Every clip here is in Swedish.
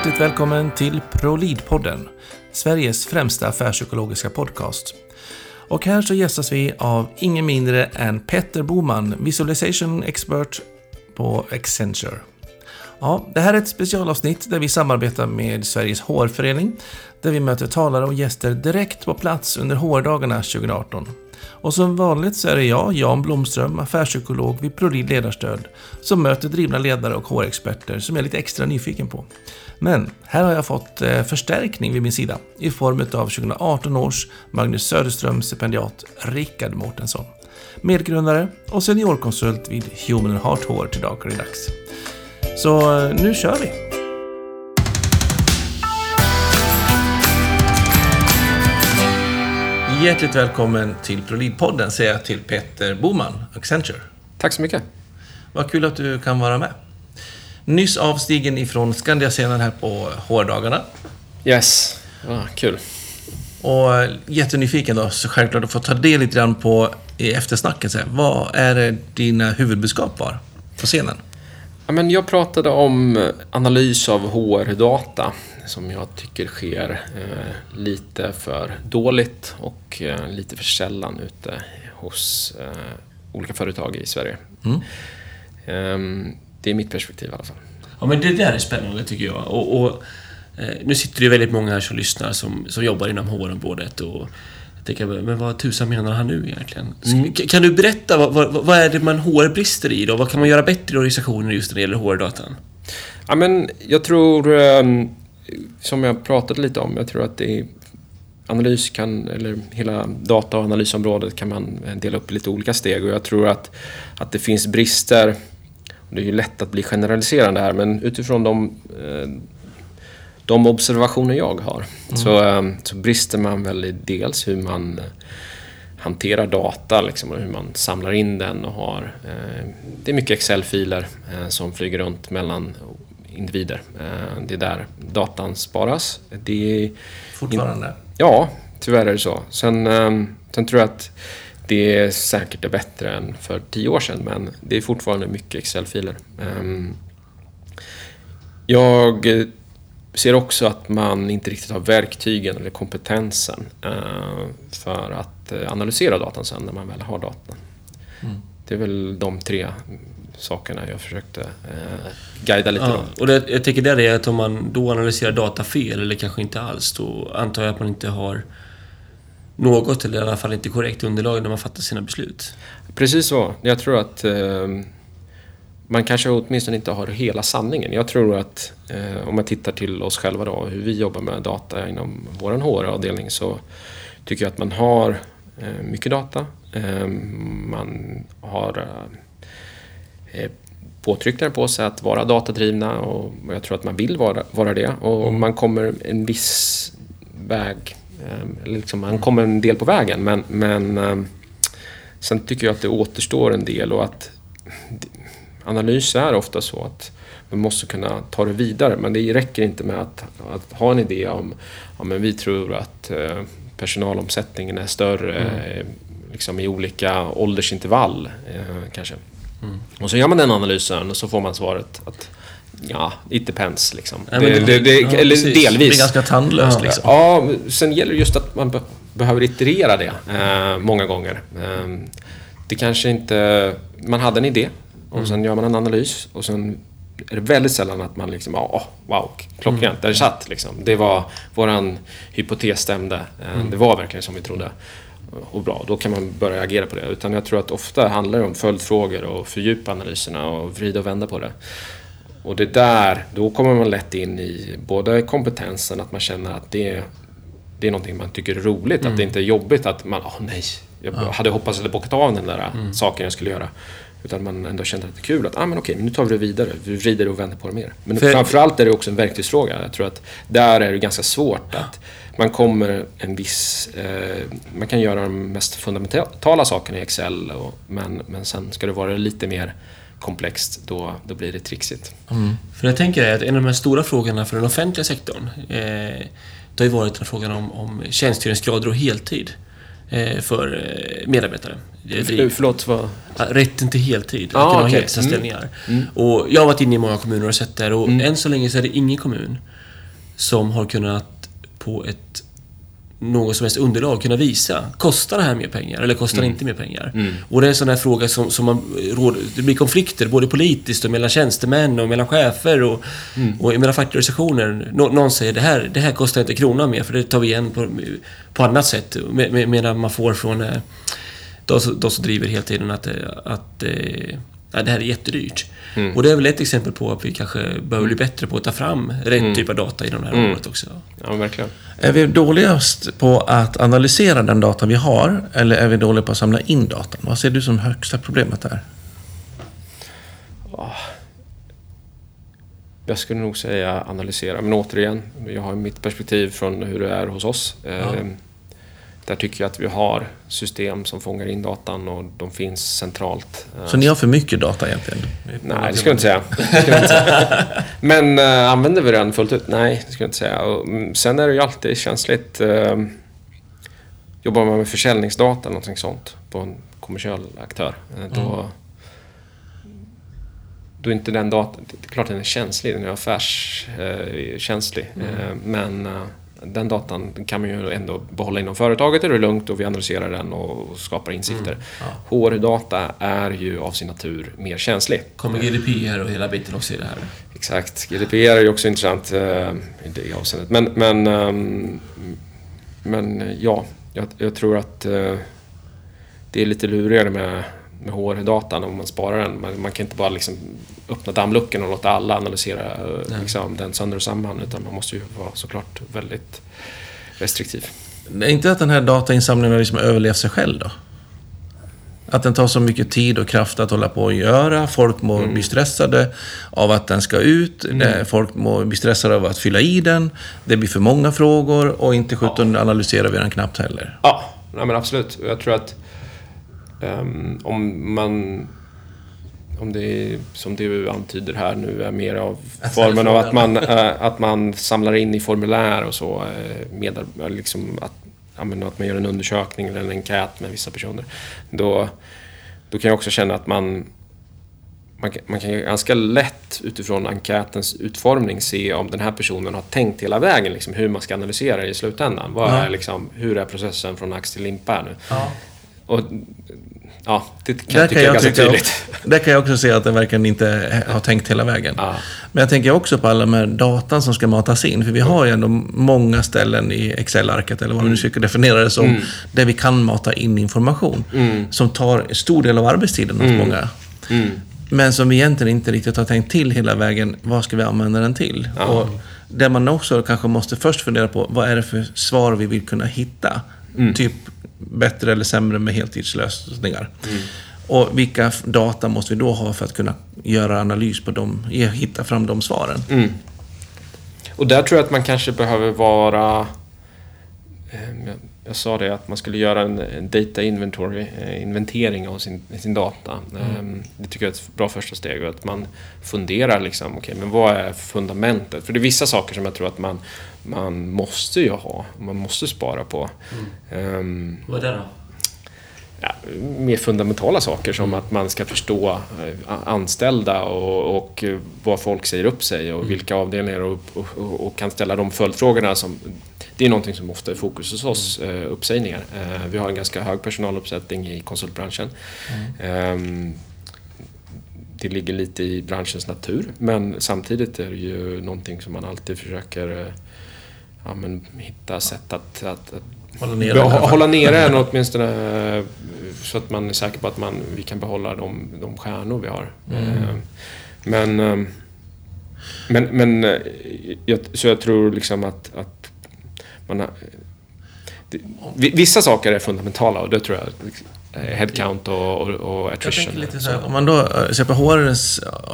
Hjärtligt välkommen till ProLead-podden, Sveriges främsta affärspsykologiska podcast. Och här så gästas vi av ingen mindre än Petter Boman, Visualization Expert på Accenture. Ja, det här är ett specialavsnitt där vi samarbetar med Sveriges HR-förening, där vi möter talare och gäster direkt på plats under HR-dagarna 2018. Och som vanligt så är det jag, Jan Blomström, affärspsykolog vid Prolid Ledarstöd, som möter drivna ledare och HR-experter som jag är lite extra nyfiken på. Men här har jag fått eh, förstärkning vid min sida i form av 2018 års Magnus Söderström stipendiat Rickard Mårtensson. Medgrundare och seniorkonsult vid Human Heart HR till dagligdags. Så eh, nu kör vi! Hjärtligt välkommen till ProLead-podden säger jag till Peter Boman, Accenture. Tack så mycket. Vad kul att du kan vara med. Nyss avstigen ifrån Skandiascenen här på HR-dagarna. Yes, ah, kul. Och jättenyfiken då, så självklart att få ta del lite grann på i eftersnacket. Vad är det dina huvudbudskap var på scenen? Ja, men jag pratade om analys av HR-data som jag tycker sker eh, lite för dåligt och eh, lite för sällan ute hos eh, olika företag i Sverige. Mm. Ehm, det är mitt perspektiv i alla fall. Ja, men det där är spännande tycker jag. Och, och eh, nu sitter det ju väldigt många här som lyssnar som, som jobbar inom HR-området och jag tänker, men vad tusan menar han nu egentligen? Mm. Kan du berätta, vad, vad, vad, är det man HR brister i då? Vad kan man göra bättre i organisationer just när det gäller HR-datan? Ja, men jag tror, ehm, som jag pratade lite om, jag tror att det är analys kan, eller hela data och analysområdet kan man dela upp i lite olika steg och jag tror att, att det finns brister det är ju lätt att bli generaliserande här men utifrån de, eh, de observationer jag har mm. så, eh, så brister man väl i dels hur man eh, hanterar data liksom, och hur man samlar in den och har... det är mycket Excel-filer som flyger runt mellan individer. det är där datan sparas. Det är Fortfarande? ja, tyvärr är det så. Sen, sen tror jag att det är säkert är bättre än för tio år sedan men det är fortfarande mycket Excel-filer. Ehm, jag ser också att man inte riktigt har verktygen eller kompetensen eh, för att eh, analysera datan sen när man väl har datan. Mm. Det är väl de tre sakerna jag försökte eh, guida lite ja, då. Och det, jag tänker där är att om man då analyserar data fel eller kanske inte alls, då antar jag att man inte har något, eller i alla fall inte korrekt underlag när man fattar sina beslut. Precis så. Jag tror att eh, man kanske åtminstone inte har hela sanningen. Jag tror att eh, om man tittar till oss själva då, hur vi jobbar med data inom vår HR-avdelning så tycker jag att man har eh, mycket data. Eh, man har eh, påtryckningar på sig att vara datadrivna och jag tror att man vill vara, vara det. Och mm. man kommer en viss väg Ehm, liksom, man kommer en del på vägen men, men ehm, sen tycker jag att det återstår en del och att analys är ofta så att man måste kunna ta det vidare men det räcker inte med att, att ha en idé om ja, men vi tror att eh, personalomsättningen är större mm. liksom i olika åldersintervall eh, kanske. Mm. Och så gör man den analysen och så får man svaret att Ja, it depends liksom. Ja, det, det, det, ja, eller precis. delvis. Det blir ganska tandlöst ja, liksom. Ja, sen gäller det just att man be behöver iterera det eh, många gånger. Eh, det kanske inte... Man hade en idé och mm. sen gör man en analys och sen är det väldigt sällan att man liksom, oh, wow, klockrent, mm. där satt liksom. Det var, våran hypotes stämde. Eh, mm. Det var verkligen som vi trodde. Och bra, då kan man börja agera på det. Utan jag tror att ofta handlar det om följdfrågor och fördjupa analyserna och vrida och vända på det. Och det där, då kommer man lätt in i både kompetensen, att man känner att det, det är någonting man tycker är roligt. Mm. Att det inte är jobbigt att man, åh oh, nej, jag ja. hade hoppats eller bockat av den där mm. saken jag skulle göra. Utan man ändå känner att det är kul att, ah, men okej, nu tar vi det vidare. Vi vrider och vänder på det mer. Men För... framförallt är det också en verktygsfråga. Jag tror att där är det ganska svårt att man kommer en viss... Eh, man kan göra de mest fundamentala sakerna i Excel, och, men, men sen ska det vara lite mer komplext, då, då blir det trixigt. Mm. För jag tänker att en av de här stora frågorna för den offentliga sektorn, eh, det har ju varit den frågan om, om tjänstgöringsgrader och heltid eh, för eh, medarbetare. För, förlåt, vad? Rätten till heltid, ah, att kunna okay. ha heltidsanställningar. Mm. Mm. Och jag har varit inne i många kommuner och sett det och mm. än så länge så är det ingen kommun som har kunnat på ett något som helst underlag kunna visa. Kostar det här mer pengar eller kostar det inte mer pengar? Och det är en sån här fråga som, som man råder, Det blir konflikter både politiskt och mellan tjänstemän och mellan chefer och, och mellan fackliga organisationer. Nå, någon säger det här, det här kostar inte kronan mer för det tar vi igen på, på annat sätt. Med, med, medan man får från eh, de, de som driver hela tiden att, eh, att eh, ja, det här är jättedyrt. Och det är väl ett exempel på att vi kanske behöver bli bättre på att ta fram rätt typ av data inom det här området också. Ja, verkligen. Är vi dåligast på att analysera den data vi har eller är vi dåliga på att samla in datan? Vad ser du som högsta problemet där? Jag skulle nog säga analysera, men återigen, jag har mitt perspektiv från hur det är hos oss. Eh, Där tycker jag att vi har system som fångar in datan och de finns centralt. Eh, Så ni har för mycket data egentligen? Nej, det skulle jag inte säga. Det skulle jag inte säga. Men äh, använder vi den fullt ut? Nej, det skulle jag inte säga. Och, mm, sen är det ju alltid känsligt. Äh, jobbar man med försäljningsdata eller någonting sånt på en kommersiell aktör, äh, då, då är inte den datan... Det är klart den är känslig, den är affärskänslig. Äh, men den datan kan man ju ändå behålla inom företaget, det är lugnt och vi analyserar den och skapar insikter. HR-data är ju av sin natur mer känslig. Kommer GDPR och hela biten också i det här? Exakt. GDPR är ju också intressant eh, i det avseendet. Men, men, ehm, men ja, jag, jag tror att eh, det är lite lurigare med, med HR-datan om man sparar den. Man, man kan inte bara liksom öppna dammluckan och låta alla analysera eh, liksom, den sönder och samman. Utan man måste ju vara såklart väldigt restriktiv. Det är inte att den här datainsamlingen har liksom överlevt sig själv då? Att den tar så mycket tid och kraft att hålla på och göra. Folk må bli stressade av att den ska ut. Eh, Folk må bli stressade av att fylla i den. Det blir för många frågor och inte sjutton analyserar vi den knappt heller. Ja, nej men absolut. Jag tror att ehm, om man... Om det är, som du antyder här nu är mer av formen av att man, eh, att man samlar in i formulär och så. eh, Med, liksom att, ja, men att man gör en undersökning eller en enkät med vissa personer. Då, då kan jag också känna att man man kan, man kan ganska lätt utifrån enkätens utformning se om den här personen har tänkt hela vägen liksom, hur man ska analysera i slutändan. Vad är, liksom, hur är processen från ax till limpa här nu? Och, ja, det kan Där jag tycka är ganska tydligt. Där kan jag också se att den verkligen inte har tänkt hela vägen. Ja. Men jag tänker också på alla de här datan som ska matas in. För vi har ju ändå många ställen i Excel-arket, eller vad vi nu ska definiera det som, där vi kan mata in information. Som tar en stor del av arbetstiden hos många. Men som vi egentligen inte riktigt har tänkt till hela vägen, vad ska vi använda den till? Och där man också kanske måste först fundera på, vad är det för svar vi vill kunna hitta? Typ bättre eller sämre med heltidslösningar. Och vilka data måste vi då ha för att kunna göra analys på dem, hitta fram de svaren? Och där tror jag att man kanske behöver vara... jag- sa det att man skulle göra en en data inventory, eh, inventering av sin, sin data. Eh, Det tycker jag är ett bra första steg. Att man funderar liksom, okej, men vad är fundamentet? För det är vissa saker som jag tror att man, man måste ju ha, man måste spara på. Ehm, Vad är det då? Ja, mer fundamentala saker som att man ska förstå eh, anställda och, och eh, vad folk säger upp sig och vilka avdelningar och, och, och, kan ställa de följdfrågorna som... Det är någonting som ofta är fokus hos oss, eh, uppsägningar. Vi har en ganska hög personaluppsättning i konsultbranschen. Ehm, det ligger lite i branschens natur men samtidigt är det ju någonting som man alltid försöker ja, men, hitta sätt att, att, att Hålla nere hålla nere den åtminstone så att man är säker på att man, vi kan behålla de, de stjärnor vi har. Eh, Men, eh, men, men eh, jag, så jag tror liksom att, att man har, det, vi- vissa saker är fundamentala och det tror jag eh, headcount och, och, attrition. lite så här, om man då eh, ser på HR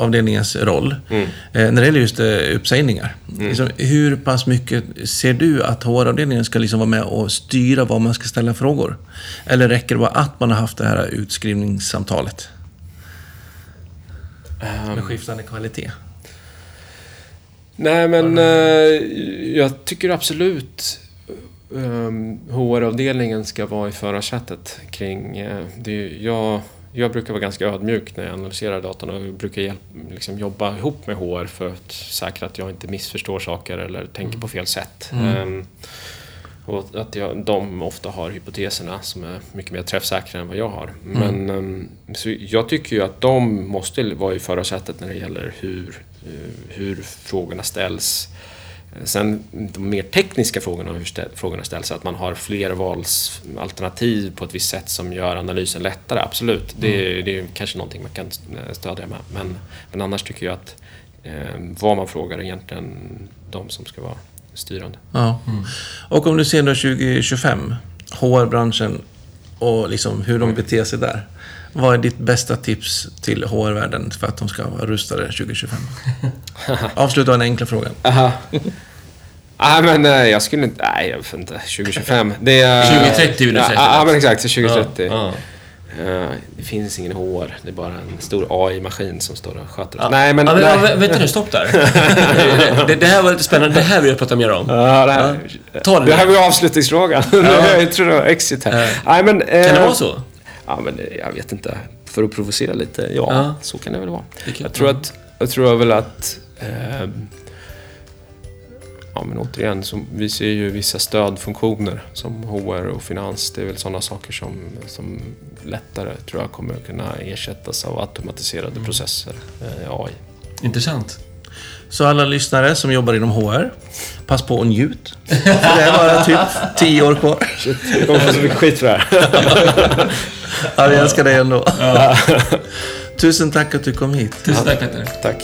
avdelningens roll, Mm. eh, när det gäller just eh, uppsägningar. Liksom, hur pass mycket ser du att HR-avdelningen ska liksom vara med och styra vad man ska ställa frågor? Eller räcker det bara att man har haft det här utskrivningssamtalet? Med skiftande kvalitet. Nej, men eh, jag tycker absolut um, HR-avdelningen ska vara i förarsätet kring... eh, det, jag, jag brukar vara ganska ödmjuk när jag analyserar datan och brukar hjälp, liksom jobba ihop med HR för att säkra att jag inte missförstår saker eller tänker på fel sätt. Ehm, och att jag, de ofta har hypoteserna som är mycket mer träffsäkra än vad jag har. Men ehm, så jag tycker ju att de måste vara i förarsätet när det gäller hur, eh, hur frågorna ställs. Sen de mer tekniska frågorna, hur stä- frågorna ställs, att man har fler valsalternativ på ett visst sätt som gör analysen lättare, absolut. Det, är- det är kanske någonting man kan eh, stödja med. Men, men annars tycker jag att eh, vad man frågar är egentligen de som ska vara styrande. Ja. Och om du ser då 2025, HR-branschen och liksom hur de beter sig där. Vad är ditt bästa tips till HR-världen för att de ska vara rustade 2025? Avsluta den enkla frågan. Aha. Nej men eh, jag skulle inte, nej jag vet inte, 2025. Det är... 2030 vill du säga Ja, ja men exakt, så 2030. Ja, Eh, Det finns ingen HR, det är bara en stor AI-maskin som står och sköter det. ja. Nej men... Ja, men, nej. ja, vä- vänta nu, stopp där. det, det här var lite spännande. Det här vill jag prata mer om. Ja, det, här, Ta den det här var avslutningsfrågan. jag tror det var exit här. Ja. Nej, men, eh, Kan det vara så? Ja, men jag vet inte. För att provocera lite, ja, Ja. så kan det väl vara. Det kan- Jag tror, att, jag tror väl att... Eh, ja, men återigen, så, vi ser ju vissa stödfunktioner som HR och finans. Det är väl sådana saker som, som lättare, tror jag, kommer kunna ersättas av automatiserade Mm. processer, eh, AI. Intressant. Så alla lyssnare som jobbar inom HR, pass på och njut. För det är bara typ 10 år kvar. Jag kommer få så mycket skit för det här. Ja, vi älskar dig ändå. Tusen tack att du kom hit. Tusen tack Peter. Tack.